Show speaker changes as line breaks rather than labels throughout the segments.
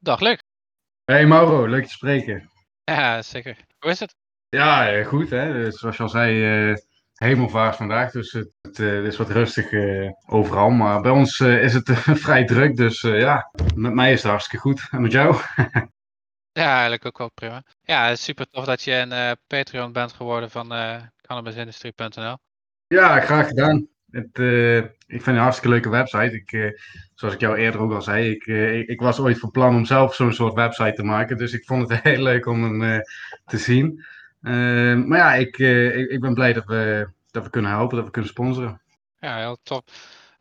Dag Luc.
Hey Mauro, leuk te spreken.
Ja, zeker. Hoe is het?
Ja, eh, goed hè. Dus Zoals je al zei, eh hemelvaart vandaag, dus het, het, eh, is wat rustig overal. Maar bij ons is het vrij druk, dus ja, met mij is het hartstikke goed. En met jou?
Ja, eigenlijk ook wel prima. Ja, super tof dat je een Patreon bent geworden van cannabisindustrie.nl.
Ja, graag gedaan. Het, eh, ik vind het een hartstikke leuke website. Ik, eh, zoals ik jou eerder ook al zei, ik, eh, ik, ik was ooit van plan om zelf zo'n soort website te maken. Dus ik vond het heel leuk om hem eh, te zien. Eh, maar ja, ik, eh, ik, ik ben blij dat we, dat we kunnen helpen, dat we kunnen sponsoren.
Ja, heel top.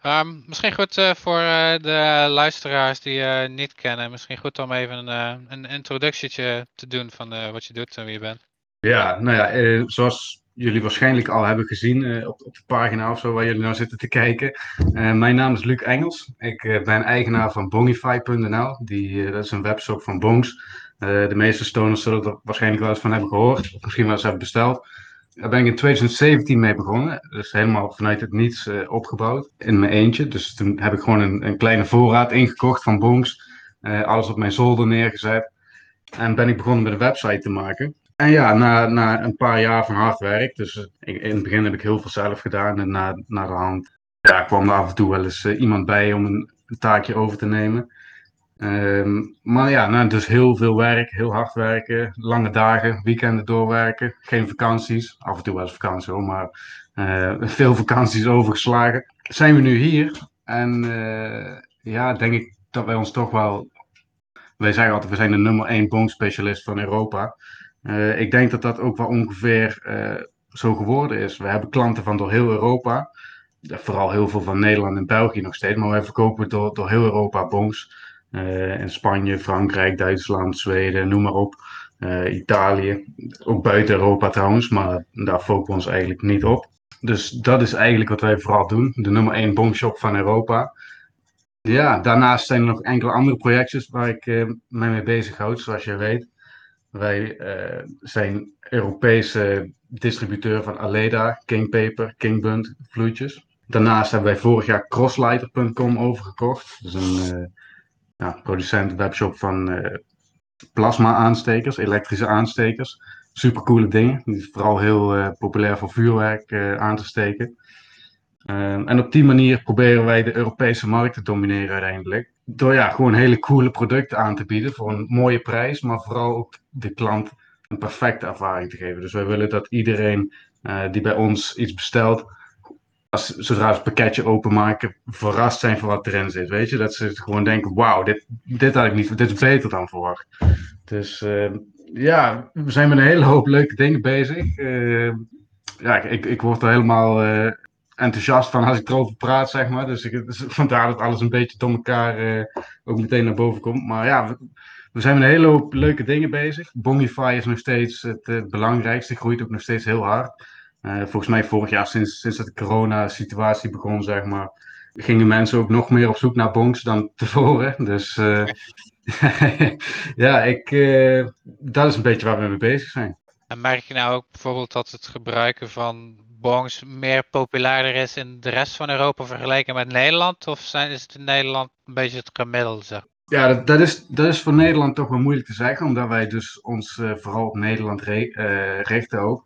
Ehm, misschien goed eh, voor eh, de luisteraars die je niet kennen. Misschien goed om even een, eh, een introductietje te doen van eh, wat je doet en wie je bent.
Ja, nou ja, eh, zoals jullie waarschijnlijk al hebben gezien eh, op, op de pagina of zo waar jullie nou zitten te kijken. Eh, mijn naam is Luc Engels. Ik eh, ben eigenaar van Bongify.nl. Die, dat is een webshop van Bongs. De meeste stoners zullen er waarschijnlijk wel eens van hebben gehoord. Of misschien wel eens hebben besteld. Daar ben ik in 2017 mee begonnen. Dus helemaal vanuit het niets opgebouwd. In mijn eentje. Dus toen heb ik gewoon een, een kleine voorraad ingekocht van Bongs. Alles op mijn zolder neergezet. En ben ik begonnen met een website te maken. En ja, na, na een paar jaar van hard werk, dus eh, in, het begin heb ik heel veel zelf gedaan en na, na de hand ja, kwam er af en toe wel eens eh, iemand bij om een, taakje over te nemen. Ehm, maar ja, nou, dus heel veel werk, heel hard werken, lange dagen, weekenden doorwerken, geen vakanties, af en toe wel eens vakantie hoor, maar eh, veel vakanties overgeslagen. Zijn we nu hier en ja, denk ik dat wij ons toch wel, wij zeggen altijd, we zijn de nummer één bongspecialist van Europa. Eh, ik denk dat dat ook wel ongeveer eh, zo geworden is. We hebben klanten van door heel Europa. Vooral heel veel van Nederland en België nog steeds. Maar wij verkopen door, door heel Europa bongs. Eh, in Spanje, Frankrijk, Duitsland, Zweden, noem maar op. Italië. Ook buiten Europa trouwens. Maar daar focussen we ons eigenlijk niet op. Dus dat is eigenlijk wat wij vooral doen. De nummer één bongshop van Europa. Ja, daarnaast zijn er nog enkele andere projectjes waar ik mij mee bezighoud, zoals je weet. Wij eh, zijn Europese distributeur van Aleda, King Paper, King Bund, vloeitjes. Daarnaast hebben wij vorig jaar Crosslighter.com overgekocht. Dat is een eh, ja, producent webshop van eh, plasma aanstekers, elektrische aanstekers. Super coole dingen. Die is vooral heel populair voor vuurwerk aan te steken. Ehm, en op die manier proberen wij de Europese markt te domineren uiteindelijk. Door ja, gewoon hele coole producten aan te bieden voor een mooie prijs, maar vooral ook de klant een perfecte ervaring te geven. Dus wij willen dat iedereen eh, die bij ons iets bestelt, als, zodra ze het pakketje openmaken, verrast zijn van wat erin zit. Weet je, dat ze gewoon denken: wauw, dit, dit had ik niet, dit is beter dan verwacht. Dus eh, ja, we zijn met een hele hoop leuke dingen bezig. Eh, ja, ik, ik word er helemaal eh, enthousiast van als ik erover praat, zeg maar. Dus, ik, vandaar dat alles een beetje door elkaar eh, ook meteen naar boven komt. Maar ja, we, zijn met een hele hoop leuke dingen bezig. Bongify is nog steeds het eh, belangrijkste, groeit ook nog steeds heel hard. Eh, volgens mij vorig jaar, sinds, sinds de corona-situatie begon, zeg maar, gingen mensen ook nog meer op zoek naar bongs dan tevoren. Dus ja, ik, dat is een beetje waar we mee bezig zijn.
En merk je nou ook bijvoorbeeld dat het gebruiken van bongs meer populairder is in de rest van Europa vergeleken met Nederland? Of zijn, is het in Nederland een beetje het gemiddelde? Zeg?
Ja, dat, dat, is, dat is voor Nederland toch wel moeilijk te zeggen, omdat wij dus ons eh, vooral op Nederland re- eh, richten ook.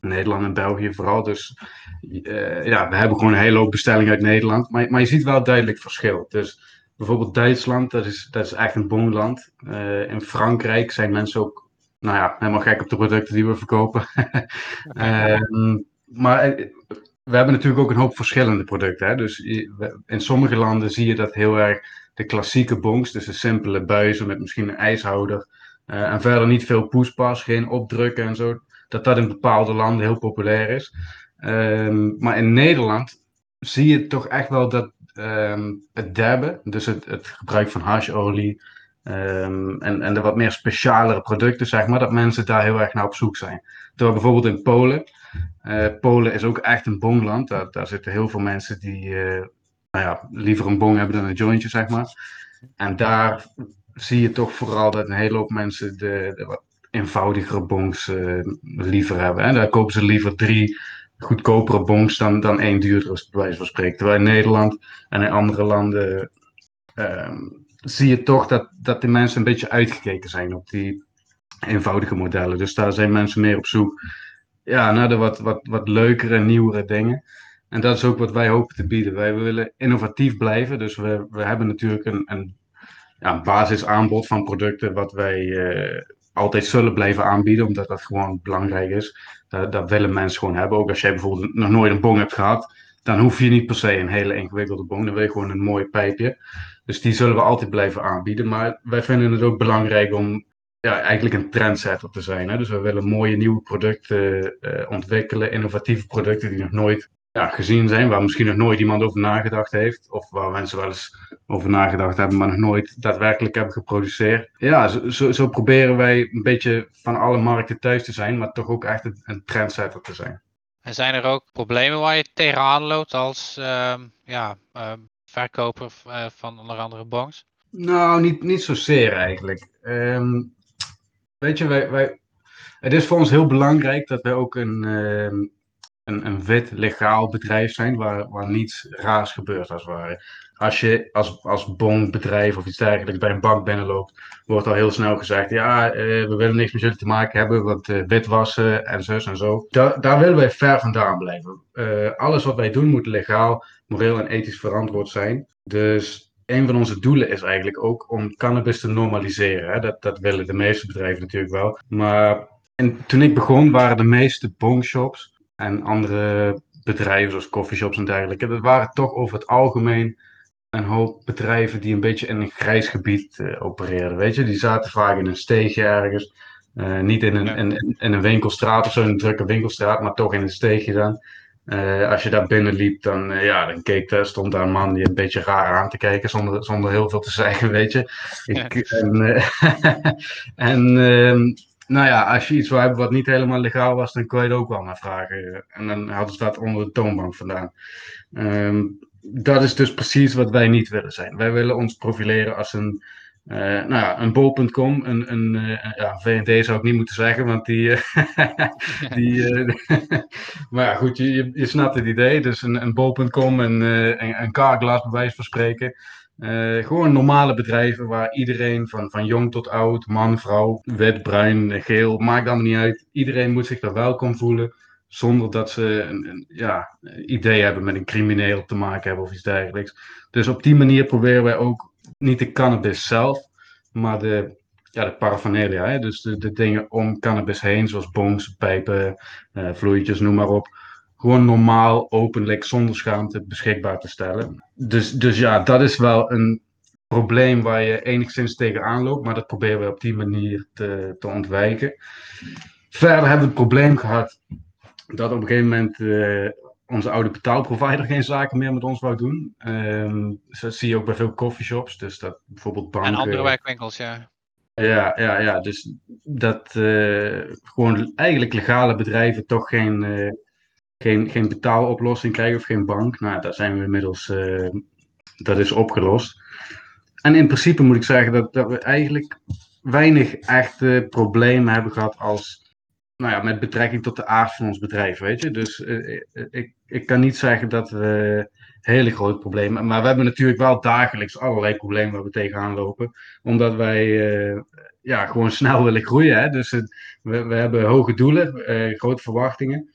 Nederland en België vooral. Dus eh, ja, we hebben gewoon een hele hoop bestellingen uit Nederland. Maar, maar je ziet wel duidelijk verschil. Dus bijvoorbeeld Duitsland, dat is, dat is echt een bongland. Eh, in Frankrijk zijn mensen ook, nou ja, helemaal gek op de producten die we verkopen. Ehm, maar eh, we hebben natuurlijk ook een hoop verschillende producten. Hè? Dus in sommige landen zie je dat heel erg de klassieke bongs, dus de simpele buizen met misschien een ijshouder. eh, en verder niet veel poespas, geen opdrukken en zo. Dat dat in bepaalde landen heel populair is. Ehm, maar in Nederland zie je toch echt wel dat ehm, het dabben, dus het, het gebruik van hasholie ehm, en, en de wat meer specialere producten, zeg maar, dat mensen daar heel erg naar op zoek zijn. Door bijvoorbeeld in Polen. Eh, Polen is ook echt een bongland. Daar, daar zitten heel veel mensen die eh, nou ja, liever een bong hebben dan een jointje, zeg maar. En daar zie je toch vooral dat een hele hoop mensen de, de wat eenvoudigere bongs eh, liever hebben. Hè? Daar kopen ze liever drie goedkopere bongs dan, dan één duurdere, bij wijze van spreken. Terwijl in Nederland en in andere landen ehm, zie je toch dat, dat die mensen een beetje uitgekeken zijn op die eenvoudige modellen. Dus daar zijn mensen meer op zoek ja, naar de wat, wat, wat leukere, nieuwere dingen. En dat is ook wat wij hopen te bieden. Wij willen innovatief blijven. Dus we, we hebben natuurlijk een, een, ja, basisaanbod van producten wat wij uh, altijd zullen blijven aanbieden, omdat dat gewoon belangrijk is. Uh, dat willen mensen gewoon hebben. Ook als jij bijvoorbeeld nog nooit een bong hebt gehad, dan hoef je niet per se een hele ingewikkelde bong. Dan wil je gewoon een mooi pijpje. Dus die zullen we altijd blijven aanbieden. Maar wij vinden het ook belangrijk om ja, eigenlijk een trendsetter te zijn. Hè? Dus we willen mooie nieuwe producten uh, ontwikkelen, innovatieve producten die nog nooit ja, gezien zijn, waar misschien nog nooit iemand over nagedacht heeft, of waar mensen wel eens over nagedacht hebben, maar nog nooit daadwerkelijk hebben geproduceerd. Ja, zo, zo, zo proberen wij een beetje van alle markten thuis te zijn, maar toch ook echt een, een trendsetter te zijn.
En zijn er ook problemen waar je tegenaan loopt als uh, ja, uh, verkoper uh, van onder andere bongs?
Nou, niet, niet zozeer eigenlijk. Um, weet je, wij, wij, het is voor ons heel belangrijk dat wij ook een, ehm, een, een wit, legaal bedrijf zijn waar, waar niets raars gebeurt als het ware. Als je als, als bonbedrijf of iets dergelijks bij een bank binnenloopt, wordt al heel snel gezegd: ja, eh, we willen niks met jullie te maken hebben, want uh, witwassen en zus en zo. Da daar willen wij ver vandaan blijven. Uh, alles wat wij doen moet legaal, moreel en ethisch verantwoord zijn. Dus een van onze doelen is eigenlijk ook om cannabis te normaliseren. Hè? Dat, dat willen de meeste bedrijven natuurlijk wel. Maar en toen ik begon, waren de meeste bongshops en andere bedrijven zoals coffeeshops en dergelijke. Dat waren toch over het algemeen een hoop bedrijven die een beetje in een grijs gebied uh, opereerden. Weet je, die zaten vaak in een steegje ergens. Uh, niet in een, in, in, een winkelstraat of zo, een drukke winkelstraat, maar toch in een steegje dan. Uh, als je daar binnen liep, dan, ja, dan keek daar, stond daar een man die een beetje raar aan te kijken, zonder, zonder heel veel te zeggen, weet je. Ik, ja. En, en ehm, nou ja, als je iets wil hebben wat niet helemaal legaal was, dan kon je er ook wel naar vragen. En dan hadden ze dat onder de toonbank vandaan. Um, dat is dus precies wat wij niet willen zijn. Wij willen ons profileren als een, uh, nou ja, een bol.com, een, een uh, ja, VND zou ik niet moeten zeggen, want die, uh, die maar ja, goed, je, je snapt het idee. Dus een, een bol.com en een, een Carglass bij wijze van spreken. Gewoon normale bedrijven waar iedereen, van, van jong tot oud, man, vrouw, wit, bruin, geel, maakt allemaal niet uit. Iedereen moet zich daar welkom voelen, zonder dat ze een, een ja, idee hebben met een crimineel te maken hebben of iets dergelijks. Dus op die manier proberen wij ook niet de cannabis zelf, maar de, ja, de paraphernalia, hè? dus de, de dingen om cannabis heen, zoals bongs, pijpen, uh, vloeitjes, noem maar op gewoon normaal, openlijk, zonder schaamte beschikbaar te stellen. Dus, dus ja, dat is wel een probleem waar je enigszins tegenaan loopt, maar dat proberen we op die manier te, te ontwijken. Verder hebben we het probleem gehad dat op een gegeven moment uh, onze oude betaalprovider geen zaken meer met ons wou doen. Um, dat zie je ook bij veel coffeeshops, dus dat bijvoorbeeld banken...
En andere werkwinkels, ja.
Ja, ja, ja, dus dat uh, gewoon eigenlijk legale bedrijven toch geen, uh, geen, geen betaaloplossing krijgen of geen bank. Nou, daar zijn we inmiddels, uh, dat is opgelost. En in principe moet ik zeggen dat, dat we eigenlijk weinig echte problemen hebben gehad als, nou ja, met betrekking tot de aard van ons bedrijf, weet je. Dus uh, ik, ik kan niet zeggen dat we hele grote problemen, maar we hebben natuurlijk wel dagelijks allerlei problemen waar we tegenaan lopen, omdat wij uh, ja, gewoon snel willen groeien. Hè? Dus we, we hebben hoge doelen, grote verwachtingen.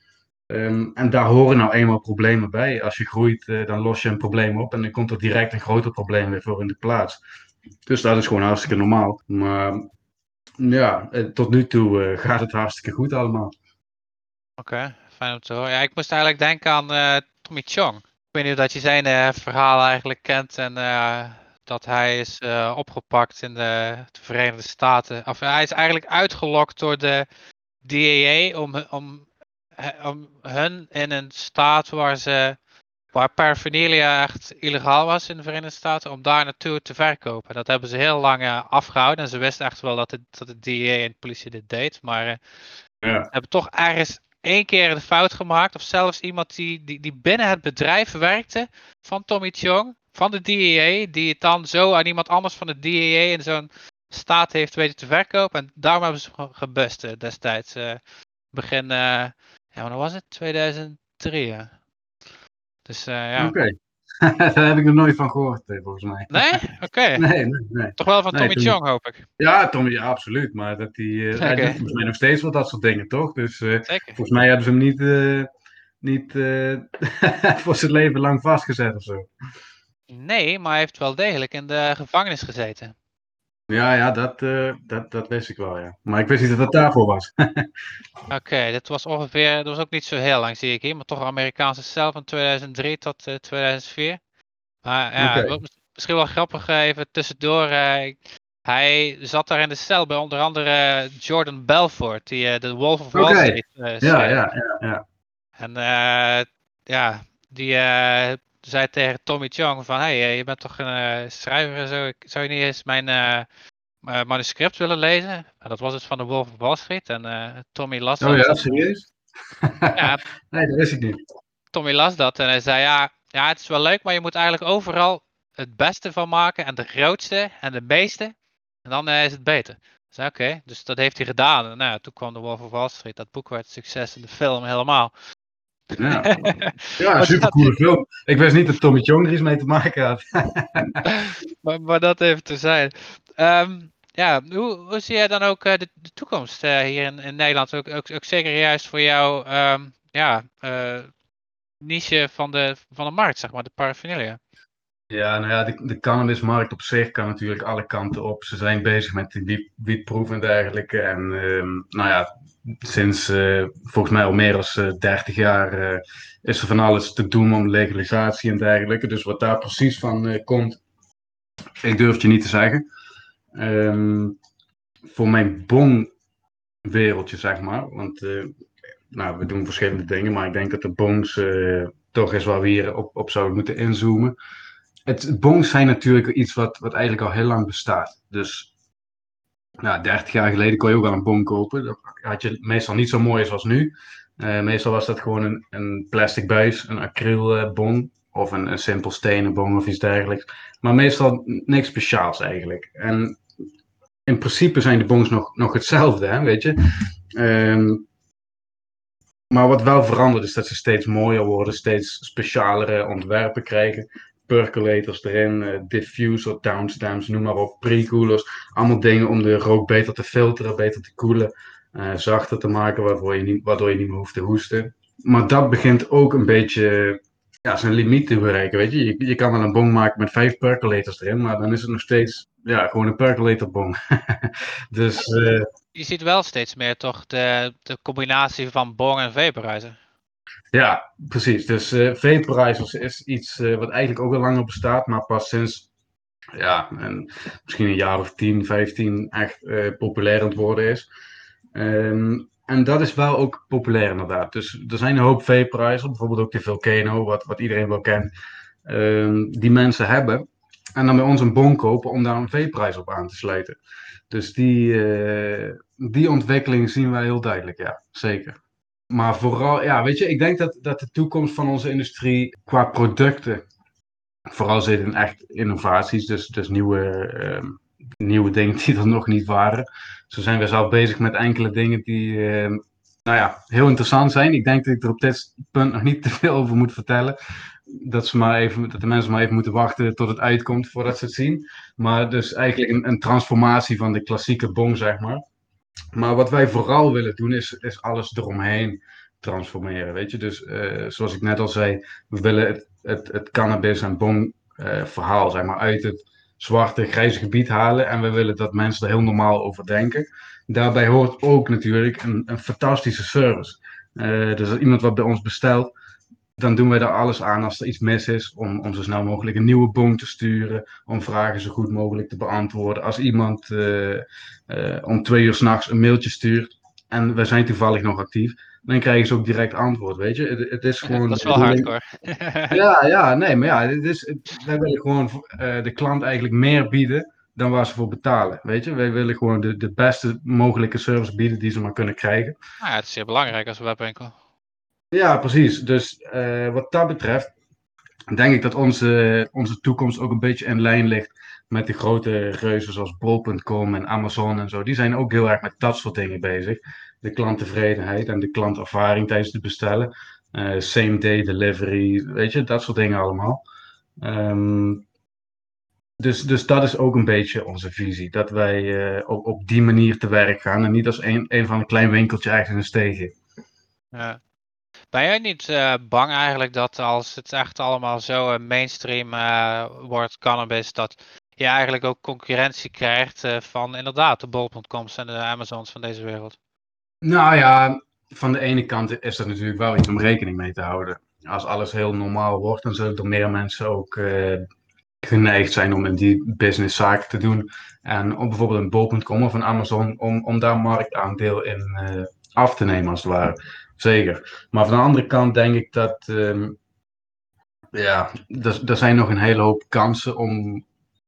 Um, en daar horen nou eenmaal problemen bij. Als je groeit, uh, dan los je een probleem op en dan komt er direct een groter probleem weer voor in de plaats. Dus dat is gewoon hartstikke normaal. Maar ja, eh, tot nu toe gaat het hartstikke goed allemaal. Oké,
fijn om te horen. Ja, ik moest eigenlijk denken aan uh, Tommy Chong. Ik weet niet of dat je zijn verhaal eigenlijk kent en dat hij is opgepakt in de, de, Verenigde Staten. Of hij is eigenlijk uitgelokt door de DEA om, om om hun in een staat waar ze waar paraphernalia echt illegaal was in de Verenigde Staten, om daar naartoe te verkopen. Dat hebben ze heel lang uh, afgehouden en ze wisten echt wel dat, het, dat de DEA en de politie dit deed, maar uh, ja. ze hebben toch ergens één keer de fout gemaakt, of zelfs iemand die, die, die binnen het bedrijf werkte van Tommy Chong, van de DEA, die het dan zo aan iemand anders van de DEA in zo'n staat heeft weten te verkopen. En daarom hebben ze gebust uh, destijds. begin ja, wanneer was het? 2003, ja. Dus uh, ja.
Oké. Daar heb ik nog nooit van gehoord, eh, volgens mij.
Nee? Oké.
Nee, nee, nee.
Toch wel van Tommy Chong, hoop ik.
Ja, Tommy, ja, absoluut. Maar dat die, eh, hij doet volgens mij nog steeds wel dat soort dingen, toch? Dus eh, volgens mij hebben ze hem niet, niet voor zijn leven lang vastgezet of zo.
Nee, maar hij heeft wel degelijk in de gevangenis gezeten.
Ja, ja, dat, eh, dat, dat wist ik wel, ja. Maar ik wist niet dat het daarvoor was.
Oké, dit was ongeveer, dat was ook niet zo heel lang zie ik hier, maar toch Amerikaanse cel van 2003 tot eh, 2004. Maar ja, mis- misschien wel grappig eh, even tussendoor. eh, hij zat daar in de cel bij onder andere Jordan Belfort, die eh, de Wolf of Wall. Street eh,
Ja, ja, ja, ja.
En eh, ja, die eh, zei tegen Tommy Chong van, hey, eh, je bent toch een eh, schrijver en zo, ik- zou je niet eens mijn eh, manuscript willen lezen? En dat was het van de Wolf of Wall Street en Tommy las
Oh
dat.
ja, serieus?
Ja,
nee, dat wist ik niet.
Tommy las dat en hij zei, ja, ja, het is wel leuk, maar je moet eigenlijk overal het beste van maken en de grootste en de meeste. En dan is het beter. Zei, oké, dus dat heeft hij gedaan. En nou, toen kwam de Wolf of Wall Street. Dat boek werd succes en de film helemaal.
Ja, ja
Wat
super coole film. Ik wist niet dat Tommy Chong er iets mee te maken had.
maar, maar dat even te zijn. Ehm, ja, hoe, hoe zie jij dan ook eh, de, de toekomst eh, hier in, in Nederland? Ook, ook, ook zeker juist voor jouw ehm, ja, eh, niche van de, van de markt, zeg maar, de paraphernalia.
Ja, nou ja, de, de cannabismarkt op zich kan natuurlijk alle kanten op. Ze zijn bezig met de wiet, wietproef en dergelijke. En ehm, nou ja, sinds eh, volgens mij al meer dan 30 jaar eh, is er van alles te doen om legalisatie en dergelijke. Dus wat daar precies van eh, komt, ik durf het je niet te zeggen. Ehm, voor mijn bong-wereldje, zeg maar. Want eh, nou, we doen verschillende dingen, maar ik denk dat de bongs eh, toch is waar we hier op, op zouden moeten inzoomen het bongs zijn natuurlijk iets wat, wat eigenlijk al heel lang bestaat. Dus nou, 30 jaar geleden kon je ook al een bong kopen. Dat had je meestal niet zo mooi zoals nu. Eh, meestal was dat gewoon een, een plastic buis, een acrylbong of een, een simpel stenen bong of iets dergelijks. Maar meestal niks speciaals eigenlijk. En in principe zijn de bongs nog, nog hetzelfde, hè, weet je. Ehm, maar wat wel verandert is dat ze steeds mooier worden, steeds specialere ontwerpen krijgen percolators erin, uh, diffuser, downstamps, noem maar op, pre-coolers. Allemaal dingen om de rook beter te filteren, beter te koelen, uh, zachter te maken, waardoor je, niet, waardoor je niet meer hoeft te hoesten. Maar dat begint ook een beetje ja, zijn limiet te bereiken, weet je. je. Je kan wel een bong maken met vijf percolators erin, maar dan is het nog steeds ja, gewoon een percolator bong. dus... Uh,
je ziet wel steeds meer toch de, de combinatie van bong en vaporizer.
Ja, precies. Dus uh, is iets uh, wat eigenlijk ook al langer bestaat, maar pas sinds ja, en misschien een jaar of 10, 15 echt uh, populair aan het worden is. Um, en dat is wel ook populair inderdaad. Dus er zijn een hoop vaporizers, bijvoorbeeld ook de Volcano, wat, wat iedereen wel kent, um, die mensen hebben. En dan bij ons een bon kopen om daar een vaporizer op aan te sluiten. Dus die, eh, die ontwikkeling zien wij heel duidelijk, ja, zeker. Maar vooral, ja, weet je, ik denk dat, dat de toekomst van onze industrie qua producten vooral zit in echt innovaties, dus, dus nieuwe, uh, nieuwe dingen die er nog niet waren. Zo zijn we zelf bezig met enkele dingen die, uh, nou ja, heel interessant zijn. Ik denk dat ik er op dit punt nog niet te veel over moet vertellen. Dat, ze maar even, dat de mensen maar even moeten wachten tot het uitkomt voordat ze het zien. Maar dus eigenlijk een, een transformatie van de klassieke bong, zeg maar. Maar wat wij vooral willen doen, is, is alles eromheen transformeren. Weet je, dus uh, zoals ik net al zei, we willen het, het, het cannabis en bong uh, verhaal, zeg maar, uit het zwarte, grijze gebied halen. En we willen dat mensen er heel normaal over denken. Daarbij hoort ook natuurlijk een, een fantastische service. Uh, dus als iemand wat bij ons bestelt, dan doen wij daar alles aan als er iets mis is, om, om zo snel mogelijk een nieuwe bong te sturen, om vragen zo goed mogelijk te beantwoorden. Als iemand uh, uh, om twee uur s'nachts een mailtje stuurt en we zijn toevallig nog actief, dan krijgen ze ook direct antwoord, weet je. Het, het is gewoon...
Dat is wel hardcore.
ja, ja, nee, maar ja, het is, het, wij willen gewoon uh, de klant eigenlijk meer bieden dan waar ze voor betalen, weet je. Wij willen gewoon de, de beste mogelijke service bieden die ze maar kunnen krijgen.
Nou, ja, het is zeer belangrijk als webwinkel.
Ja, precies. Dus uh, wat dat betreft denk ik dat onze, onze toekomst ook een beetje in lijn ligt met de grote reuzen zoals Bol.com en Amazon en zo. Die zijn ook heel erg met dat soort dingen bezig. De klanttevredenheid en de klantervaring tijdens het bestellen. Uh, same day delivery, weet je, dat soort dingen allemaal. Ehm, dus, dus dat is ook een beetje onze visie. Dat wij eh, op, op die manier te werk gaan en niet als een, een van een klein winkeltje ergens in een steegje.
Ja. Ben jij niet uh, bang eigenlijk dat als het echt allemaal zo uh, mainstream wordt, cannabis, dat je eigenlijk ook concurrentie krijgt van inderdaad de bol.coms en de Amazons van deze wereld?
Nou ja, van de ene kant is er natuurlijk wel iets om rekening mee te houden. Als alles heel normaal wordt, dan zullen er meer mensen ook geneigd zijn om in die business zaken te doen. En op bijvoorbeeld een bol.com of een Amazon, om, om daar marktaandeel in af te nemen, als het ware. Zeker. Maar van de andere kant denk ik dat, um, ja, er, zijn nog een hele hoop kansen om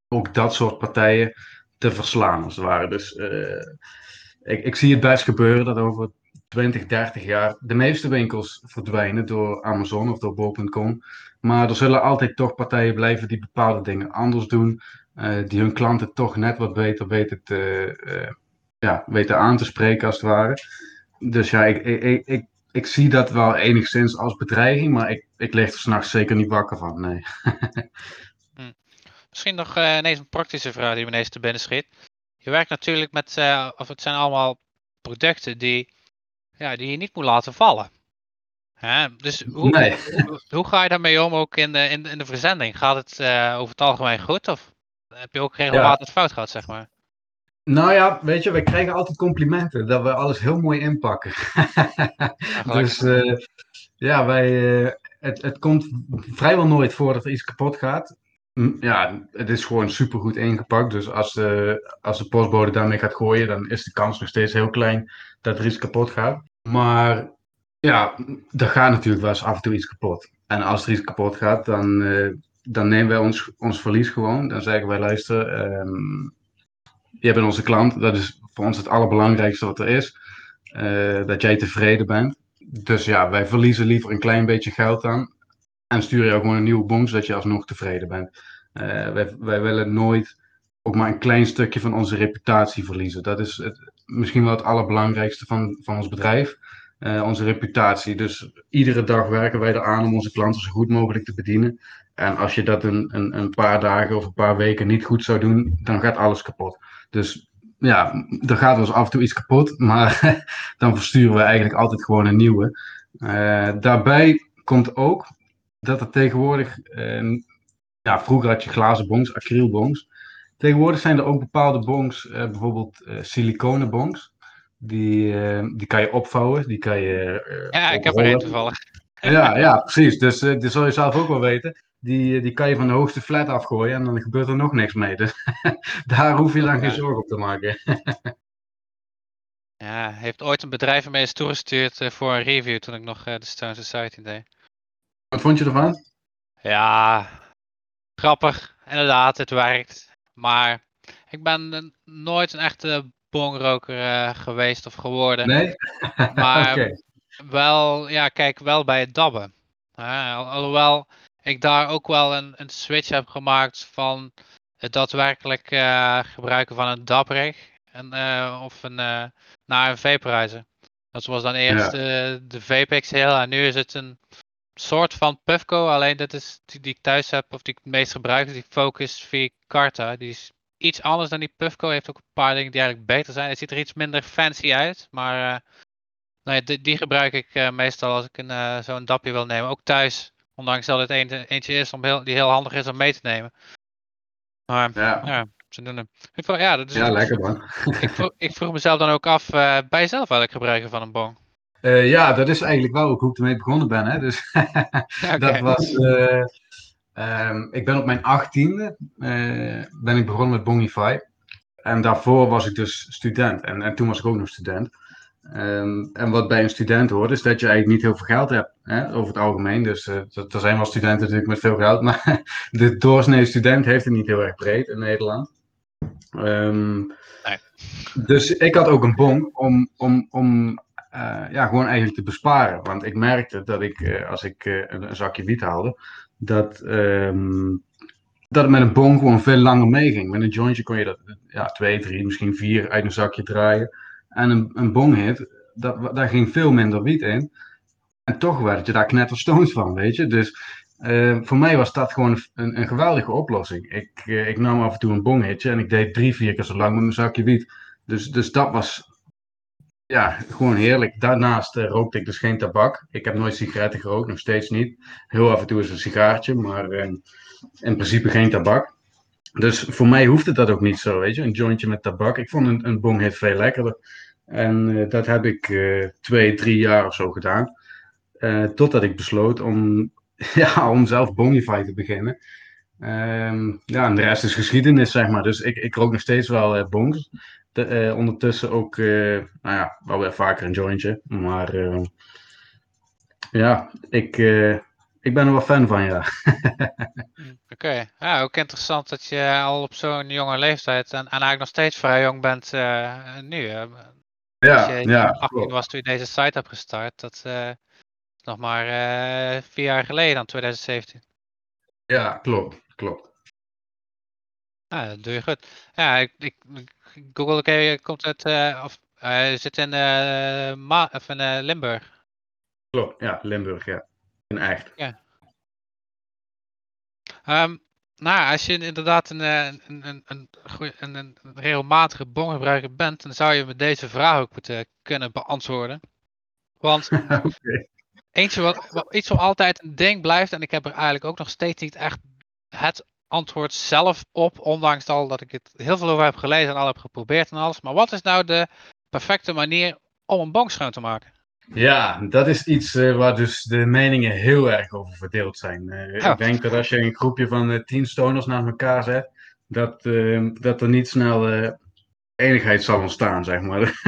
ook dat soort partijen te verslaan, als het ware. Dus uh, ik, ik zie het best gebeuren dat over 20, 30 jaar de meeste winkels verdwijnen door Amazon of door bol.com. Maar er zullen altijd toch partijen blijven die bepaalde dingen anders doen. Uh, die hun klanten toch net wat beter weten, te, uh, ja, weten aan te spreken, als het ware. Dus ja, ik, ik, ik, ik zie dat wel enigszins als bedreiging, maar ik, ik lig er s'nachts zeker niet wakker van. Nee.
hm. Misschien nog uh, ineens een praktische vraag die me ineens te binnen schiet. Je werkt natuurlijk met, of het zijn allemaal producten die, ja, die je niet moet laten vallen. Dus hoe, hoe, ga je daarmee om ook in de, in, in de verzending? Gaat het uh, over het algemeen goed of heb je ook regelmatig ja. fout gehad, zeg maar?
Nou ja, weet je, wij krijgen altijd complimenten dat we alles heel mooi inpakken. dus uh, ja, wij, uh, het, het komt vrijwel nooit voor dat er iets kapot gaat. Ja, het is gewoon supergoed ingepakt. Dus als de, als de postbode daarmee gaat gooien, dan is de kans nog steeds heel klein dat er iets kapot gaat. Maar ja, er gaat natuurlijk wel eens af en toe iets kapot. En als er iets kapot gaat, dan, uh, dan nemen wij ons, ons verlies gewoon. Dan zeggen wij, luister, um, jij bent onze klant. Dat is voor ons het allerbelangrijkste wat er is. Uh, dat jij tevreden bent. Dus ja, wij verliezen liever een klein beetje geld aan. En sturen je gewoon een nieuwe bon, zodat je alsnog tevreden bent. Uh, wij, wij willen nooit ook maar een klein stukje van onze reputatie verliezen. Dat is het, misschien wel het allerbelangrijkste van, van ons bedrijf. Uh, onze reputatie. Dus iedere dag werken wij eraan om onze klanten zo goed mogelijk te bedienen. En als je dat een, een, een paar dagen of een paar weken niet goed zou doen, dan gaat alles kapot. Dus ja, er gaat wel eens af en toe iets kapot, maar dan versturen we eigenlijk altijd gewoon een nieuwe. Uh, daarbij komt ook dat er tegenwoordig, uh, ja, vroeger had je glazen bongs, acrylbongs. Tegenwoordig zijn er ook bepaalde bongs, bijvoorbeeld siliconen bongs. Die, uh, die kan je opvouwen, die kan je...
Ja, ik heb er één toevallig.
Ja, ja, precies. Dus dat zal je zelf ook wel weten. Die, die kan je van de hoogste flat afgooien en dan gebeurt er nog niks mee. Dus daar hoef je dan geen zorgen op te maken.
ja, heeft ooit een bedrijf mee eens toegestuurd voor een review toen ik nog de Stone Society deed.
Wat vond je ervan?
Ja, grappig. Inderdaad, het werkt. Maar ik ben nooit een echte bongroker uh, geweest of geworden.
Nee?
maar okay. wel, ja, kijk, wel bij het dabben. Al, alhoewel ik daar ook wel een, een switch heb gemaakt van het daadwerkelijk uh, gebruiken van een dabrig en, of een, naar een vaporizer. Dat was dan eerst ja. de VPXL en nu is het een soort van Puffco, alleen dat is die, die ik thuis heb of die ik het meest gebruik, die Focus V Carta. Die is iets anders dan die Puffco. Heeft ook een paar dingen die eigenlijk beter zijn. Het ziet er iets minder fancy uit. Maar uh, nee, die, die, gebruik ik uh, meestal als ik een, uh, zo'n dapje wil nemen. Ook thuis. Ondanks dat het een, eentje is om heel, die heel handig is om mee te nemen. Maar ja, ja ze doen hem. Ik vroeg, ja, dat is,
ja, lekker man.
ik, vroeg, ik vroeg mezelf dan ook af, bij jezelf eigenlijk gebruiken van een bon?
ja, dat is eigenlijk wel ook hoe ik ermee begonnen ben. Hè? Dus okay. dat was... Um, ik ben op mijn achttiende uh, ben ik begonnen met Bongify. En daarvoor was ik dus student. En, en toen was ik ook nog student. Um, en wat bij een student hoort, is dat je eigenlijk niet heel veel geld hebt. Hè, over het algemeen. Dus uh, er zijn wel studenten natuurlijk met veel geld. Maar de doorsnee student heeft het niet heel erg breed in Nederland. Um, nee. Dus ik had ook een bon om, om, om uh, ja, gewoon eigenlijk te besparen. Want ik merkte dat ik, als ik een, een zakje wiet haalde, dat, um, dat het met een bon gewoon veel langer meeging. Met een jointje kon je dat ja, twee, drie, misschien vier uit een zakje draaien. En een, een bonghit, dat, daar ging veel minder wiet in. En toch werd je daar knetterstoons van, weet je. Dus Eh, voor mij was dat gewoon een, een geweldige oplossing. Ik, eh, ik nam af en toe een bonghitje en ik deed drie, vier keer zo lang met mijn zakje wiet. Dus, dus dat was ja, gewoon heerlijk. Daarnaast uh, rookte ik dus geen tabak. Ik heb nooit sigaretten gerookt, nog steeds niet. Heel af en toe is een sigaartje, maar in principe geen tabak. Dus voor mij hoefde dat ook niet zo, weet je. Een jointje met tabak. Ik vond een, een bonghit veel lekkerder. En dat heb ik twee, drie jaar of zo gedaan. totdat ik besloot om ja, om zelf Bonify te beginnen. Um, ja, en de rest is geschiedenis, zeg maar. Dus ik, ik rook nog steeds wel bongs. De, ondertussen ook, nou ja, wel weer vaker een jointje. Maar ehm, ja, ik, ik ben er wel fan van, ja.
Oké, okay. ja, ook interessant dat je al op zo'n jonge leeftijd en, en eigenlijk nog steeds vrij jong bent nu. ja, Als je ja, 18 was toen je deze site hebt gestart, dat nog maar uh, vier jaar geleden dan, 2017.
Ja, klopt, klopt.
Ah, dat doe je goed. Ja, ik, ik, Google okay, komt uit, of zit in, Ma of in Limburg.
Klopt, ja, Limburg, ja. Echt.
Ja. Um, nou, als je inderdaad een, een, een, een, een, een regelmatige bongebruiker bent, dan zou je me deze vraag ook moeten kunnen beantwoorden. Want okay. Eentje wat, iets wat altijd een ding blijft, en ik heb er eigenlijk ook nog steeds niet echt het antwoord zelf op, ondanks al dat ik het heel veel over heb gelezen en al heb geprobeerd en alles. Maar wat is nou de perfecte manier om een bank schoon te maken?
Ja, dat is iets uh, waar dus de meningen heel erg over verdeeld zijn. Uh, Ik denk dat als je een groepje van uh, tien stoners naast elkaar zet, dat, dat er niet snel enigheid zal ontstaan, zeg maar.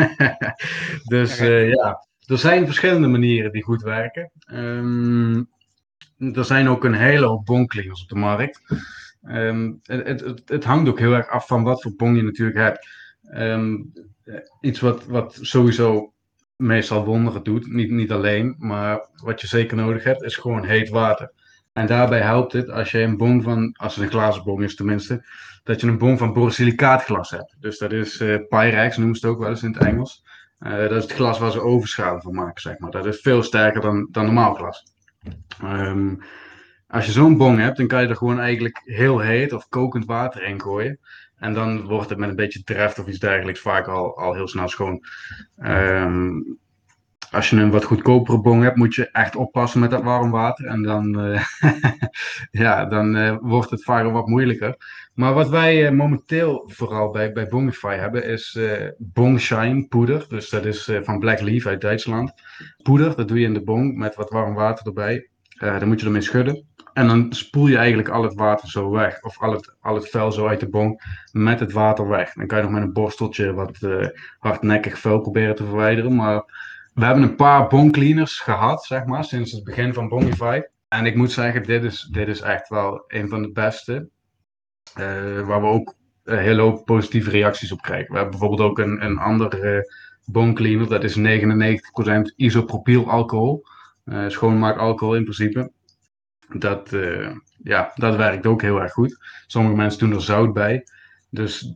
dus ja, er zijn verschillende manieren die goed werken. Um, er zijn ook een hele hoop bonkcleaners op de markt. Um, het, het, het, hangt ook heel erg af van wat voor bon je natuurlijk hebt. Um, iets wat, wat sowieso meestal wonderen doet, niet, niet alleen, maar wat je zeker nodig hebt, is gewoon heet water. En daarbij helpt het als je een bon van, als het een glazen bon is tenminste, dat je een bon van borosilicaatglas hebt. Dus dat is uh, Pyrex, noemen ze het ook wel eens in het Engels. Uh, dat is het glas waar ze overschalen van maken, zeg maar. Dat is veel sterker dan, dan normaal glas. Um, als je zo'n bong hebt, dan kan je er gewoon eigenlijk heel heet of kokend water in gooien. En dan wordt het met een beetje dreft of iets dergelijks vaak al, al heel snel schoon. Um, als je een wat goedkopere bong hebt, moet je echt oppassen met dat warm water. En dan, uh, ja, dan uh, wordt het vaak wat moeilijker. Maar wat wij uh, momenteel vooral bij, bij Bongify hebben, is Bongshine poeder. Dus dat is van Black Leaf uit Duitsland. Poeder, dat doe je in de bong met wat warm water erbij. dan moet je ermee schudden. En dan spoel je eigenlijk al het water zo weg. Of al het, al het vuil zo uit de bong met het water weg. Dan kan je nog met een borsteltje wat hardnekkig vuil proberen te verwijderen. Maar we hebben een paar boncleaners gehad, zeg maar, sinds het begin van Bongify. En ik moet zeggen, dit is, dit is echt wel een van de beste. Uh, waar we ook een hele hoop positieve reacties op krijgen. We hebben bijvoorbeeld ook een, een andere boncleaner, dat is 99% isopropyl alcohol. Uh, schoonmaak alcohol in principe. Dat, ja, dat werkt ook heel erg goed. Sommige mensen doen er zout bij. Dus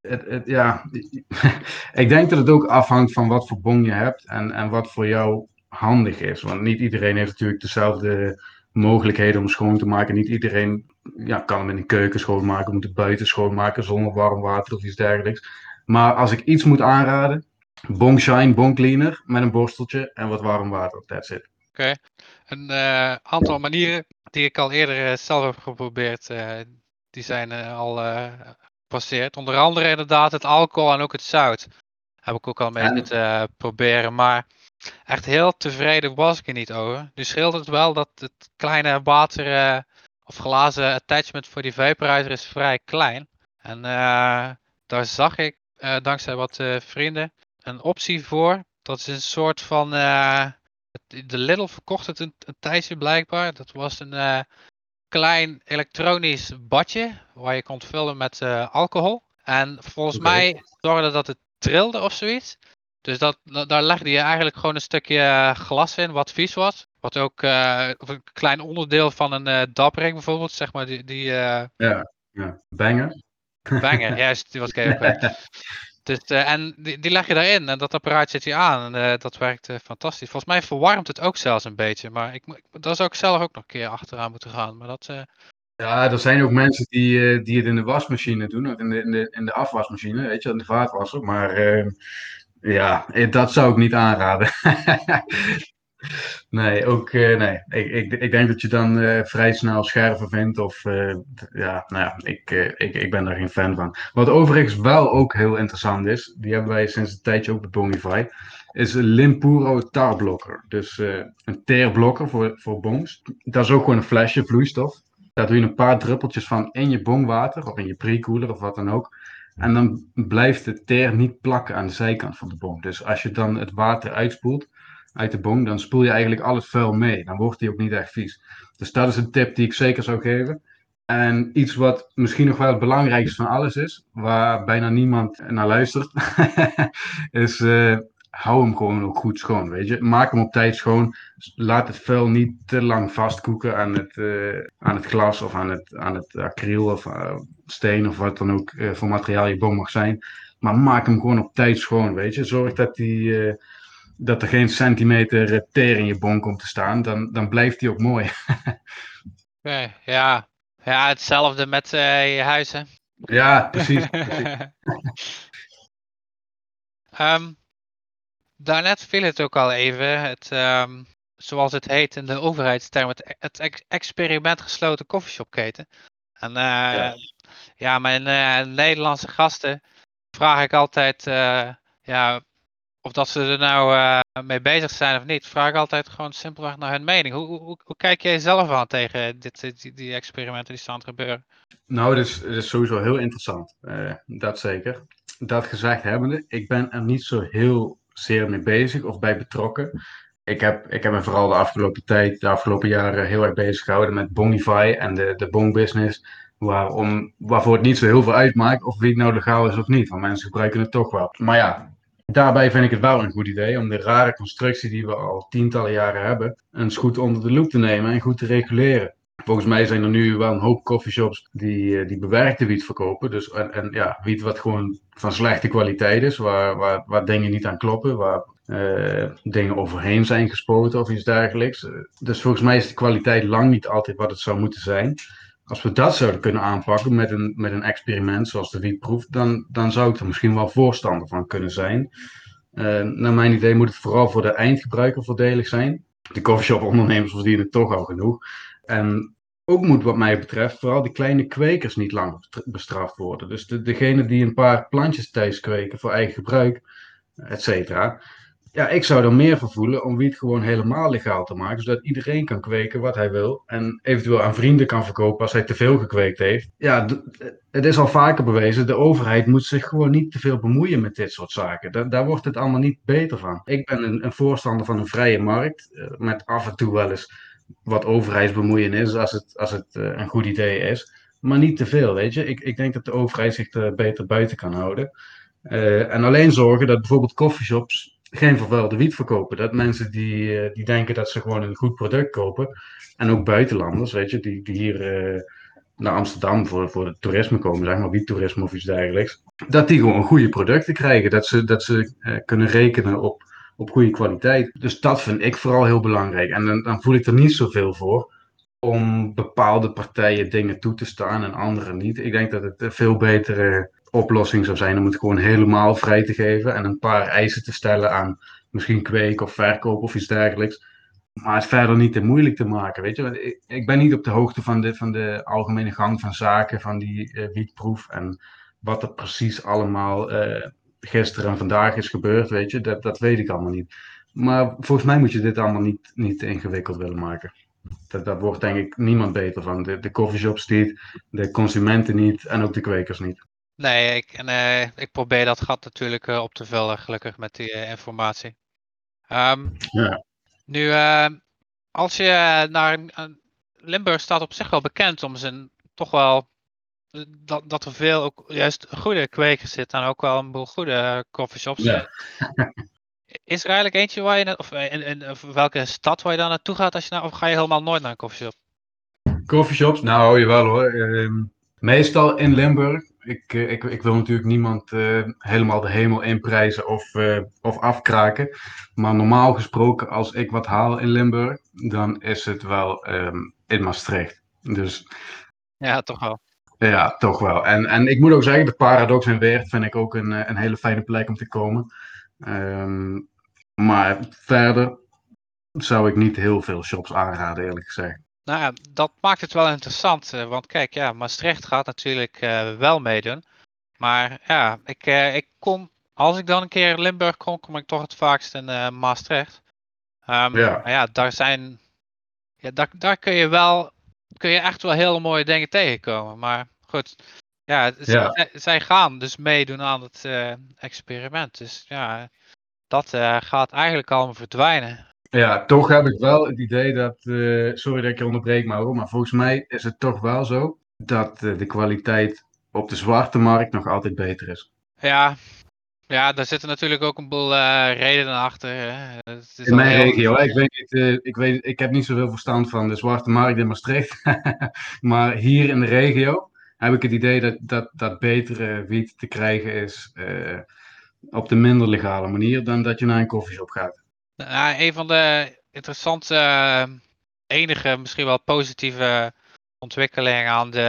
het, het, ja, ik denk dat het ook afhangt van wat voor bon je hebt en, en wat voor jou handig is. Want niet iedereen heeft natuurlijk dezelfde mogelijkheden om schoon te maken. Niet iedereen ja, kan hem in de keuken schoonmaken, moet het buiten schoonmaken zonder warm water of iets dergelijks. Maar als ik iets moet aanraden, Bong Shine Bong Cleaner met een borsteltje en wat warm water. That's it.
Oké, een uh, aantal manieren die ik al eerder uh, zelf heb geprobeerd, uh, die zijn al passeert. Onder andere inderdaad het alcohol en ook het zout. Heb ik ook al mee uh, proberen. Maar echt heel tevreden was ik er niet over. Nu scheelt het wel dat het kleine water of glazen attachment voor die vaporizer is vrij klein. En daar zag ik dankzij wat vrienden een optie voor. Dat is een soort van. De Lidl verkocht het een, een tijdje blijkbaar. Dat was een klein elektronisch badje waar je kon vullen met uh, alcohol. En volgens okay. mij zorgde dat het trilde of zoiets. Dus dat, daar legde je eigenlijk gewoon een stukje eh, glas in wat vies was. Wat ook uh, een klein onderdeel van een dapring bijvoorbeeld, zeg maar. Die, die,
ja, ja, banger.
Banger, juist, die was ik even Dus, eh, en die, die leg je daarin en dat apparaat zet je aan en eh, dat werkt eh, fantastisch. Volgens mij verwarmt het ook zelfs een beetje, maar ik, daar zou ik zelf ook nog een keer achteraan moeten gaan. Maar dat,
Ja, er zijn ook mensen die, die het in de wasmachine doen, of in de, in de, in de afwasmachine, weet je, in de vaatwasser. Maar ja, dat zou ik niet aanraden. Nee, ook, eh, nee. Ik, ik, ik denk dat je dan eh, vrij snel scherven vindt. Of eh, ja, nou ja, ik, ik, ik ben daar geen fan van. Wat overigens wel ook heel interessant is, die hebben wij sinds een tijdje ook bij Bongify, is een Limpuro tarblokker. Dus een teerblokker voor, voor bongs. Dat is ook gewoon een flesje vloeistof. Daar doe je een paar druppeltjes van in je bongwater of in je pre-cooler of wat dan ook. En dan blijft de teer niet plakken aan de zijkant van de bong. Dus als je dan het water uitspoelt uit de bong, dan spoel je eigenlijk al het vuil mee. Dan wordt die ook niet echt vies. Dus dat is een tip die ik zeker zou geven. En iets wat misschien nog wel het belangrijkste van alles is, waar bijna niemand naar luistert, is eh, hou hem gewoon ook goed schoon, weet je. Maak hem op tijd schoon. Laat het vuil niet te lang vastkoeken aan het, eh, aan het glas of aan het, aan het acryl of eh, steen of wat dan ook voor materiaal je bong mag zijn. Maar maak hem gewoon op tijd schoon, weet je. Zorg dat die... dat er geen centimeter teer in je bon komt te staan, dan, dan blijft die ook mooi.
oké, ja. ja, hetzelfde met eh, je huis, hè?
Ja, precies. precies.
Ehm, daarnet viel het ook al even, het, ehm, zoals het heet in de overheidsterm, het, het ex- experiment gesloten koffieshopketen. En eh,
Ja.
ja. mijn eh, Nederlandse gasten vraag ik altijd eh, ja, of dat ze er nou eh, mee bezig zijn of niet. Vraag altijd gewoon simpelweg naar hun mening. Hoe, hoe, hoe- kijk jij zelf aan tegen dit, die, die experimenten die staan te gebeuren?
Nou, dat is, sowieso heel interessant. eh, dat zeker. Dat gezegd hebbende, ik ben er niet zo heel zeer mee bezig of bij betrokken. Ik heb, ik heb me vooral de afgelopen tijd, de afgelopen jaren heel erg bezig gehouden met Bongify en de, de Bong business. Waarom, waarvoor het niet zo heel veel uitmaakt of wie het nou legaal is of niet. Want mensen gebruiken het toch wel. Maar ja, daarbij vind ik het wel een goed idee om de rare constructie die we al tientallen jaren hebben, eens goed onder de loep te nemen en goed te reguleren. Volgens mij zijn er nu wel een hoop coffeeshops die, eh, die bewerkte wiet verkopen. Dus, en, en ja, wiet wat gewoon van slechte kwaliteit is, waar, waar, waar dingen niet aan kloppen, waar eh, dingen overheen zijn gespoten of iets dergelijks. Eh, Dus volgens mij is de kwaliteit lang niet altijd wat het zou moeten zijn. Als we dat zouden kunnen aanpakken met een, met een experiment zoals de wietproef, dan, dan zou ik er misschien wel voorstander van kunnen zijn. Eh, naar mijn idee moet het vooral voor de eindgebruiker voordelig zijn. De coffeeshop ondernemers verdienen toch al genoeg. En ook moet wat mij betreft vooral die kleine kwekers niet langer bestra- bestraft worden. Dus de, degene die een paar plantjes thuis kweken voor eigen gebruik, et cetera. Ja, ik zou er meer voor voelen om wiet gewoon helemaal legaal te maken, zodat iedereen kan kweken wat hij wil en eventueel aan vrienden kan verkopen als hij te veel gekweekt heeft. Ja, het is al vaker bewezen, de overheid moet zich gewoon niet te veel bemoeien met dit soort zaken. Daar, daar wordt het allemaal niet beter van. Ik ben een, een voorstander van een vrije markt, eh, met af en toe wel eens wat overheidsbemoeienis als het, als het eh, een goed idee is. Maar niet te veel, weet je. Ik, ik denk dat de overheid zich er beter buiten kan houden. Eh, en alleen zorgen dat bijvoorbeeld coffeeshops geen vervuilde wiet verkopen. Dat mensen die, eh, die denken dat ze gewoon een goed product kopen. En ook buitenlanders, weet je, die, die hier eh, naar Amsterdam voor, voor het toerisme komen, zeg maar, wiettoerisme of iets dergelijks. Dat die gewoon goede producten krijgen. Dat ze, dat ze eh, kunnen rekenen op, op goede kwaliteit. Dus dat vind ik vooral heel belangrijk. En dan, dan voel ik er niet zoveel voor om bepaalde partijen dingen toe te staan en andere niet. Ik denk dat het veel betere oplossing zou zijn om het gewoon helemaal vrij te geven en een paar eisen te stellen aan misschien kweek of verkoop of iets dergelijks. Maar het verder niet te moeilijk te maken, weet je. Ik, ik ben niet op de hoogte van de, van de algemene gang van zaken, van die eh, wietproef en wat er precies allemaal eh, gisteren en vandaag is gebeurd, weet je. Dat, dat weet ik allemaal niet. Maar volgens mij moet je dit allemaal niet, niet ingewikkeld willen maken. Dat, daar wordt denk ik niemand beter van. De, de coffeeshops niet, de consumenten niet en ook de kwekers niet.
Nee, ik, en, eh, ik probeer dat gat natuurlijk eh, op te vullen, gelukkig met die eh, informatie. Ehm,
Ja.
Nu, eh, als je eh, naar een- Limburg staat op zich wel bekend om zijn toch wel eh, dat, dat er veel ook juist goede kwekers zitten en ook wel een boel goede eh, coffeeshops.
Ja.
Is er eigenlijk eentje waar je, na- of eh, in, in, of welke stad waar je dan naartoe gaat als je naar, of ga je helemaal nooit naar een coffeeshop?
Coffeeshops, nou jawel hoor. Ehm, meestal in Limburg ik, eh, ik, ik wil natuurlijk niemand eh, helemaal de hemel inprijzen of, eh, of afkraken. Maar normaal gesproken, als ik wat haal in Limburg, dan is het wel ehm, in Maastricht. Dus
Ja, toch wel.
ja, toch wel. En, en ik moet ook zeggen, de Paradox en Weert vind ik ook een, een hele fijne plek om te komen. Ehm, maar verder zou ik niet heel veel shops aanraden, eerlijk gezegd.
Nou ja, dat maakt het wel interessant. eh, want kijk, ja, Maastricht gaat natuurlijk eh, wel meedoen. Maar ja, ik, eh, ik kom, als ik dan een keer in Limburg kom, kom ik toch het vaakst in eh, Maastricht. Ehm,
Ja.
Maar ja, daar zijn, ja, daar, daar kun je wel, kun je echt wel hele mooie dingen tegenkomen. Maar goed, ja,
Ja.
zij, zij gaan dus meedoen aan het experiment. Dus ja, dat gaat eigenlijk allemaal verdwijnen.
Ja, toch heb ik wel het idee dat, eh, sorry dat ik je onderbreek, Mauro, maar volgens mij is het toch wel zo dat eh, de kwaliteit op de zwarte markt nog altijd beter is.
Ja, ja, daar zitten natuurlijk ook een boel eh, redenen achter. Hè. Het is
In mijn regio, ik weet niet, ik, weet, ik heb niet zoveel verstand van de zwarte markt in Maastricht, maar hier in de regio heb ik het idee dat, dat, dat betere wiet te krijgen is op de minder legale manier dan dat je naar een koffieshop gaat.
Nou, een van de interessante, eh, enige misschien wel positieve ontwikkelingen aan de,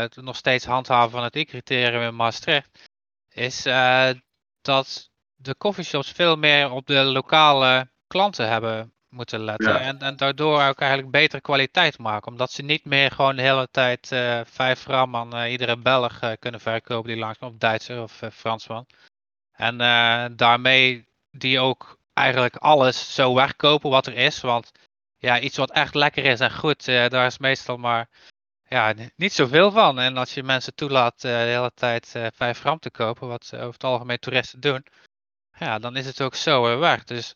het nog steeds handhaven van het I-criterium in Maastricht, is eh, dat de coffeeshops veel meer op de lokale klanten hebben moeten letten.
Ja.
En, en daardoor ook eigenlijk betere kwaliteit maken. Omdat ze niet meer gewoon de hele tijd eh 5 gram aan eh, iedere Belg eh, kunnen verkopen die langskomt, of Duitser of eh, Fransman. En eh, daarmee die ook eigenlijk alles zo wegkopen wat er is. Want ja, iets wat echt lekker is en goed, eh, daar is meestal maar ja, niet zoveel van. En als je mensen toelaat eh, de hele tijd eh 5 gram te kopen, wat eh, over het algemeen toeristen doen, ja, dan is het ook zo eh, weg. Dus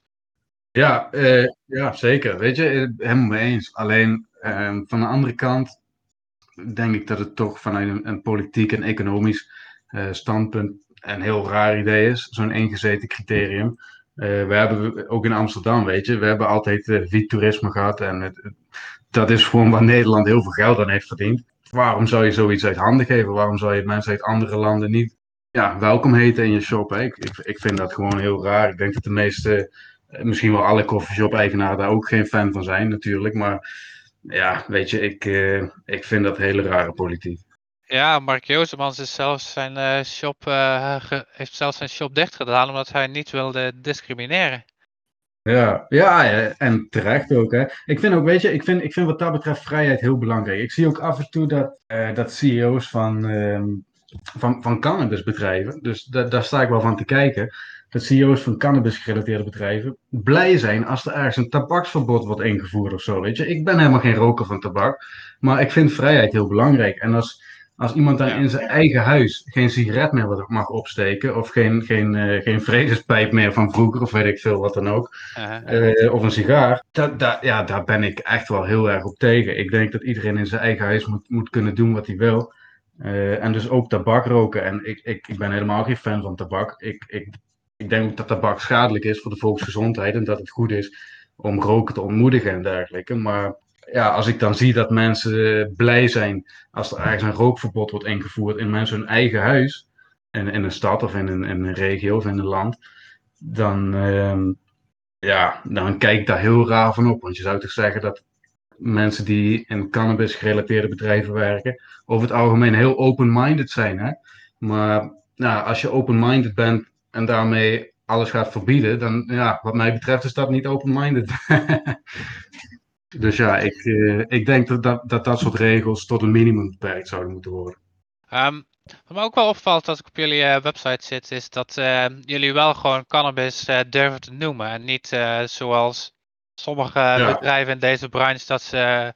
Ja, eh, ja, zeker. Weet je, eh, helemaal mee eens. Alleen eh, van de andere kant denk ik dat het toch vanuit een, politiek en economisch eh, standpunt een heel raar idee is, zo'n eengezeten criterium. Eh, we hebben ook in Amsterdam, weet je, we hebben altijd eh wiettoerisme gehad en het, dat is gewoon waar Nederland heel veel geld aan heeft verdiend. Waarom zou je zoiets uit handen geven? Waarom zou je mensen uit andere landen niet ja, welkom heten in je shop? Ik, ik, ik vind dat gewoon heel raar. Ik denk dat de meeste eh, misschien wel alle coffeeshop-eigenaren daar ook geen fan van zijn, natuurlijk. Maar ja, weet je, ik, ik vind dat hele rare politiek.
Ja, Mark Jozemans is zelfs zijn eh, shop, eh, heeft zelfs zijn shop dicht gedaan omdat hij niet wilde discrimineren.
Ja, ja, en terecht ook. Hè. Ik vind ook, weet je, ik vind, ik vind wat dat betreft vrijheid heel belangrijk. Ik zie ook af en toe dat, eh, dat CEO's van, ehm, van, van cannabisbedrijven, dus da daar sta ik wel van te kijken, dat CEO's van cannabisgerelateerde bedrijven blij zijn als er ergens een tabaksverbod wordt ingevoerd of zo. Weet je, ik ben helemaal geen roker van tabak, maar ik vind vrijheid heel belangrijk. En als, als iemand dan
Ja.
in zijn eigen huis geen sigaret meer mag opsteken, of geen, geen, eh, geen vredespijp meer van vroeger, of weet ik veel wat dan ook,
Eh,
of een sigaar, dat, dat, ja, daar ben ik echt wel heel erg op tegen. Ik denk dat iedereen in zijn eigen huis moet, moet kunnen doen wat hij wil. Eh, en dus ook tabak roken. En ik, ik, ik ben helemaal geen fan van tabak. Ik, ik, ik denk ook dat tabak schadelijk is voor de volksgezondheid en dat het goed is om roken te ontmoedigen en dergelijke. Maar ja, als ik dan zie dat mensen eh, blij zijn als er ergens een rookverbod wordt ingevoerd in mensen hun eigen huis, in, in een stad of in een, een regio of in een land, dan, ehm, ja, dan kijk ik daar heel raar van op. Want je zou toch zeggen dat mensen die in cannabis gerelateerde bedrijven werken, over het algemeen heel open-minded zijn. Hè? Maar nou, als je open-minded bent en daarmee alles gaat verbieden, dan ja, wat mij betreft is dat niet open-minded. dus ja, ik, eh, ik denk dat dat, dat dat soort regels tot een minimum beperkt zouden moeten worden.
Ehm, wat me ook wel opvalt als ik op jullie eh, website zit, is dat eh, jullie wel gewoon cannabis durven te noemen. En niet zoals sommige bedrijven in deze branche dat ze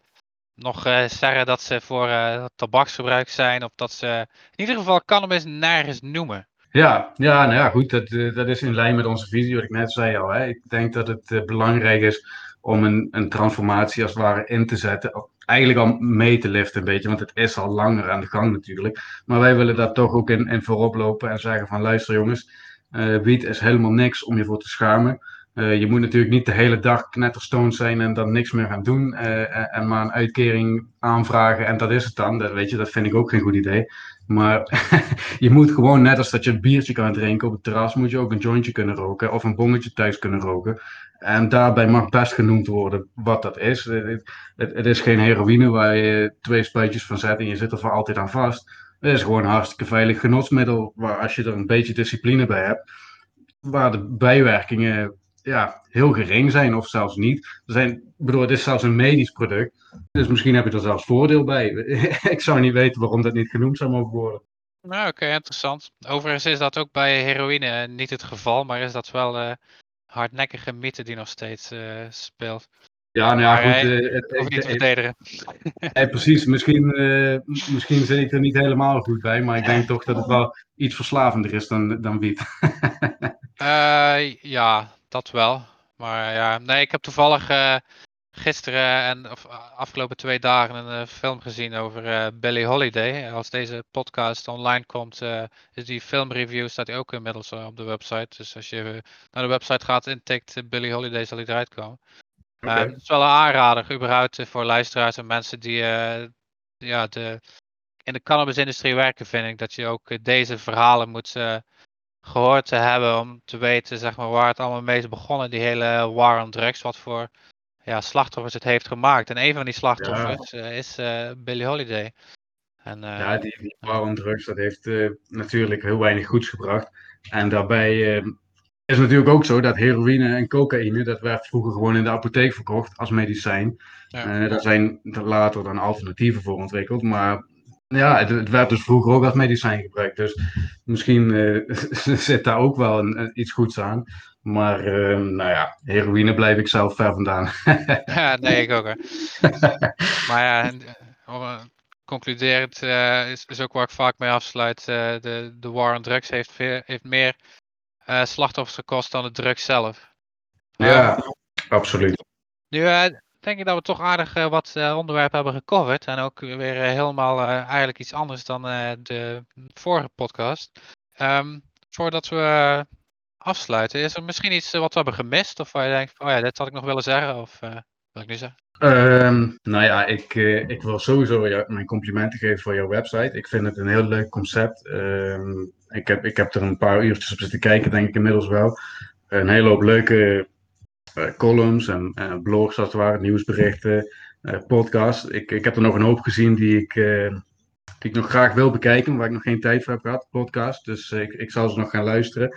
nog zeggen dat ze voor tabaksgebruik zijn. Of dat ze in ieder geval cannabis nergens noemen.
Ja, ja, nou ja, goed, dat, dat is in lijn met onze visie, wat ik net zei al. Hè. Ik denk dat het belangrijk is om een, een transformatie als het ware in te zetten. Eigenlijk al mee te liften een beetje, want het is al langer aan de gang natuurlijk. Maar wij willen daar toch ook in, voorop lopen en zeggen van luister jongens, eh wiet is helemaal niks om je voor te schamen. Eh, je moet natuurlijk niet de hele dag knetterstoned zijn en dan niks meer gaan doen. eh, en- en maar een uitkering aanvragen en dat is het dan. Dat, weet je, dat vind ik ook geen goed idee. Maar je moet gewoon, net als dat je een biertje kan drinken op het terras, moet je ook een jointje kunnen roken of een bongetje thuis kunnen roken. En daarbij mag best genoemd worden wat dat is. Het, het, het is geen heroïne waar je twee spuitjes van zet en je zit er voor altijd aan vast. Het is gewoon een hartstikke veilig genotsmiddel waar als je er een beetje discipline bij hebt, waar de bijwerkingen ja, heel gering zijn of zelfs niet. Er zijn, ik bedoel, het is zelfs een medisch product. Dus misschien heb je er zelfs voordeel bij. ik zou niet weten waarom dat niet genoemd zou mogen worden.
Nou, oké, interessant. Overigens is dat ook bij heroïne niet het geval, maar is dat wel uh, hardnekkige mythe die nog steeds uh, speelt.
Ja, nou ja,
Maar,
goed.
eh,
eh, het,
Hoef niet te verdedigen.
eh, precies, misschien, eh, misschien zit ik er niet helemaal goed bij, maar ik denk toch dat het wel iets verslavender is dan, dan wiet.
Eh, ja, dat wel. Maar ja, nee, ik heb toevallig eh, gisteren en of, afgelopen twee dagen een eh, film gezien over eh Billie Holiday. Als deze podcast online komt, is die filmreview staat die ook inmiddels op de website. Dus als je naar de website gaat intikt Billie Holiday, zal die eruit komen. Eh, het is wel een aanrader, überhaupt voor luisteraars en mensen die ja, de, in de cannabisindustrie werken, vind ik dat je ook deze verhalen moet gehoord te hebben om te weten zeg maar, waar het allemaal mee is begonnen, die hele war on drugs, wat voor ja, slachtoffers het heeft gemaakt. En een van die slachtoffers eh, is eh Billie Holiday. En, eh,
Ja, die, die war on drugs, dat heeft natuurlijk heel weinig goeds gebracht. En daarbij is het natuurlijk ook zo dat heroïne en cocaïne, dat werd vroeger gewoon in de apotheek verkocht als medicijn.
Ja.
Daar zijn er later dan alternatieven voor ontwikkeld. Maar ja, het, het werd dus vroeger ook als medicijn gebruikt. Dus misschien eh, zit daar ook wel een, een- iets goeds aan. Maar eh, nou ja, heroïne blijf ik zelf ver vandaan.
ja, nee, ik ook hoor. Maar ja, eh, eh, concluderend is, is ook waar ik vaak mee afsluit. de, de war on drugs heeft, veel- heeft meer slachtoffers gekost dan de drugs zelf.
ja, absoluut.
Nu denk ik dat we toch aardig eh, wat eh, onderwerpen hebben gecoverd. En ook weer eh, helemaal eigenlijk iets anders dan de vorige podcast. Ehm, voordat we afsluiten, is er misschien iets wat we hebben gemist? Of waar je denkt, oh ja, dit had ik nog willen zeggen? Of wil ik nu zeggen?
Ehm, nou ja, ik, ik wil sowieso mijn complimenten geven voor jouw website. Ik vind het een heel leuk concept. Ehm, ik, heb, ik heb er een paar uurtjes op zitten kijken, denk ik inmiddels wel. Een hele hoop leuke columns en eh, blogs, als het ware, nieuwsberichten, eh podcasts. Ik, ik heb er nog een hoop gezien die ik, eh, die ik nog graag wil bekijken, waar ik nog geen tijd voor heb gehad, podcast. Dus eh, ik, ik zal ze nog gaan luisteren.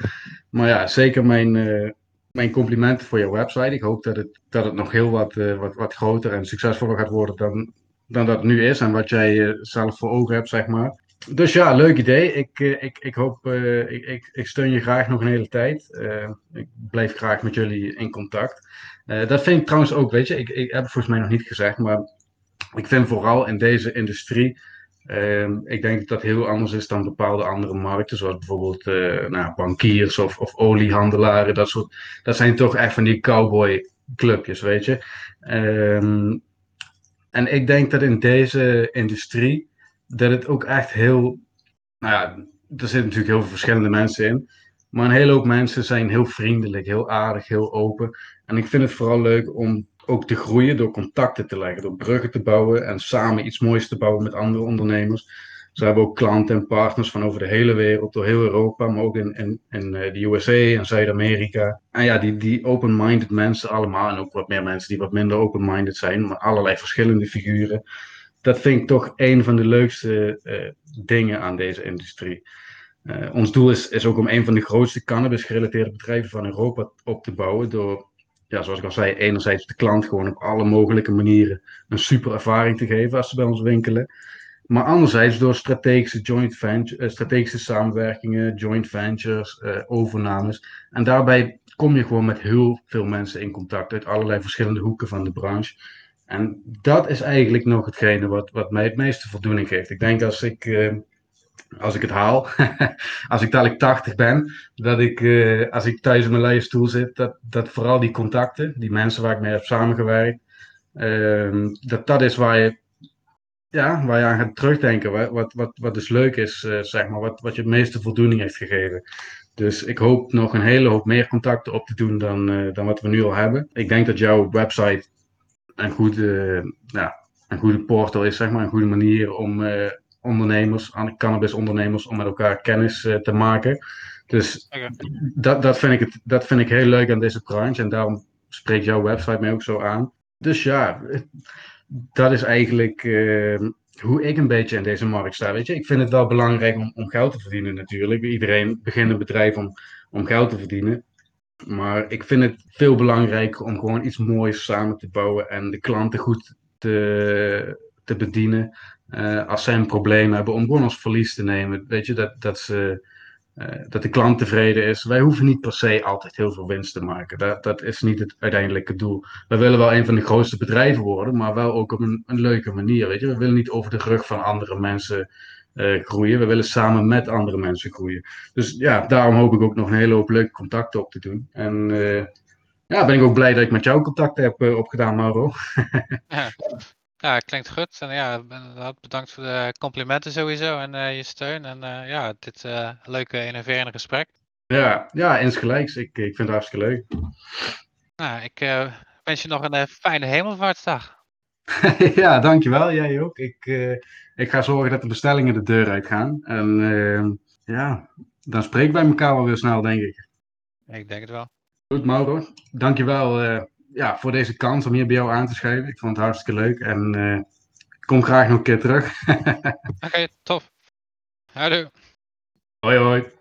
Maar ja, zeker mijn, eh, mijn complimenten voor jouw website. Ik hoop dat het, dat het nog heel wat, eh, wat, wat groter en succesvoller gaat worden dan, dan dat nu is. En wat jij eh, zelf voor ogen hebt, zeg maar. Dus ja, leuk idee. Ik, eh, ik, ik hoop, eh, ik, ik, ik steun je graag nog een hele tijd. Eh, ik blijf graag met jullie in contact. Dat vind ik trouwens ook, weet je, ik, ik heb het volgens mij nog niet gezegd, maar ik vind vooral in deze industrie, ehm, ik denk dat dat heel anders is dan bepaalde andere markten, zoals bijvoorbeeld nou, bankiers of, of oliehandelaren, dat soort. Dat zijn toch echt van die cowboy clubjes, weet je. Ehm, en ik denk dat in deze industrie, dat het ook echt heel, nou ja, er zitten natuurlijk heel veel verschillende mensen in. Maar een hele hoop mensen zijn heel vriendelijk, heel aardig, heel open. En ik vind het vooral leuk om ook te groeien door contacten te leggen, door bruggen te bouwen en samen iets moois te bouwen met andere ondernemers. Ze hebben ook klanten en partners van over de hele wereld, door heel Europa, maar ook in, eh, de USA en Zuid-Amerika. En ja, die, die open-minded mensen allemaal, en ook wat meer mensen die wat minder open-minded zijn, maar allerlei verschillende figuren. Dat vind ik toch een van de leukste eh, dingen aan deze industrie. Uh, ons doel is, is ook om een van de grootste cannabis-gerelateerde bedrijven van Europa op te bouwen. Door, ja, zoals ik al zei, enerzijds de klant gewoon op alle mogelijke manieren een super ervaring te geven als ze bij ons winkelen. Maar anderzijds door strategische, joint venture, uh, strategische samenwerkingen, joint ventures, overnames. En daarbij kom je gewoon met heel veel mensen in contact uit allerlei verschillende hoeken van de branche. En dat is eigenlijk nog hetgene wat, wat mij het meeste voldoening geeft. Ik denk als ik uh, als ik het haal, als ik dadelijk 80 ben, dat ik, uh, als ik thuis in mijn leie stoel zit, dat, dat vooral die contacten, die mensen waar ik mee heb samengewerkt, uh, dat dat is waar je, ja, waar je aan gaat terugdenken, wat, wat, wat, dus leuk is, uh, zeg maar, wat, wat je het meeste voldoening heeft gegeven. Dus ik hoop nog een hele hoop meer contacten op te doen dan, dan wat we nu al hebben. Ik denk dat jouw website een goede, ja, een goede portal is, zeg maar, een goede manier om ondernemers, aan cannabisondernemers, om met elkaar kennis eh, te maken. Dus dat, dat, vind ik het, dat vind ik heel leuk aan deze branche en daarom spreekt jouw website mij ook zo aan. Dus ja, dat is eigenlijk eh, hoe ik een beetje in deze markt sta. Weet je, ik vind het wel belangrijk om, om geld te verdienen natuurlijk. Iedereen begint een bedrijf om, om geld te verdienen. Maar ik vind het veel belangrijker om gewoon iets moois samen te bouwen en de klanten goed te, te bedienen. Eh, als zij een probleem hebben, om gewoon ons verlies te nemen. Weet je, dat, dat, ze, eh, dat de klant tevreden is. Wij hoeven niet per se altijd heel veel winst te maken. Dat, dat is niet het uiteindelijke doel. We willen wel een van de grootste bedrijven worden, maar wel ook op een, een leuke manier. Weet je? We willen niet over de rug van andere mensen uh, groeien. We willen samen met andere mensen groeien. Dus ja, daarom hoop ik ook nog een hele hoop leuke contacten op te doen. En uh, ja, ben ik ook blij dat ik met jou contact heb uh, opgedaan, Mauro.
ja. ja, klinkt goed. En ja, bedankt voor de complimenten sowieso en je steun. En ja, dit leuke, innoverende gesprek.
Ja, ja insgelijks. Ik, ik vind het hartstikke leuk.
Nou, ik wens je nog een fijne hemelvaartsdag.
ja, dankjewel. Jij ook. Ik, uh, ik ga zorgen dat de bestellingen de deur uitgaan. En uh, ja, dan spreken wij elkaar wel weer snel, denk ik.
Ik denk het wel.
Goed, Mauro. Dankjewel uh, ja, voor deze kans om hier bij jou aan te schrijven. Ik vond het hartstikke leuk. En kom graag nog een keer terug.
Oké, okay, tof. Houdoe.
Hoi, hoi.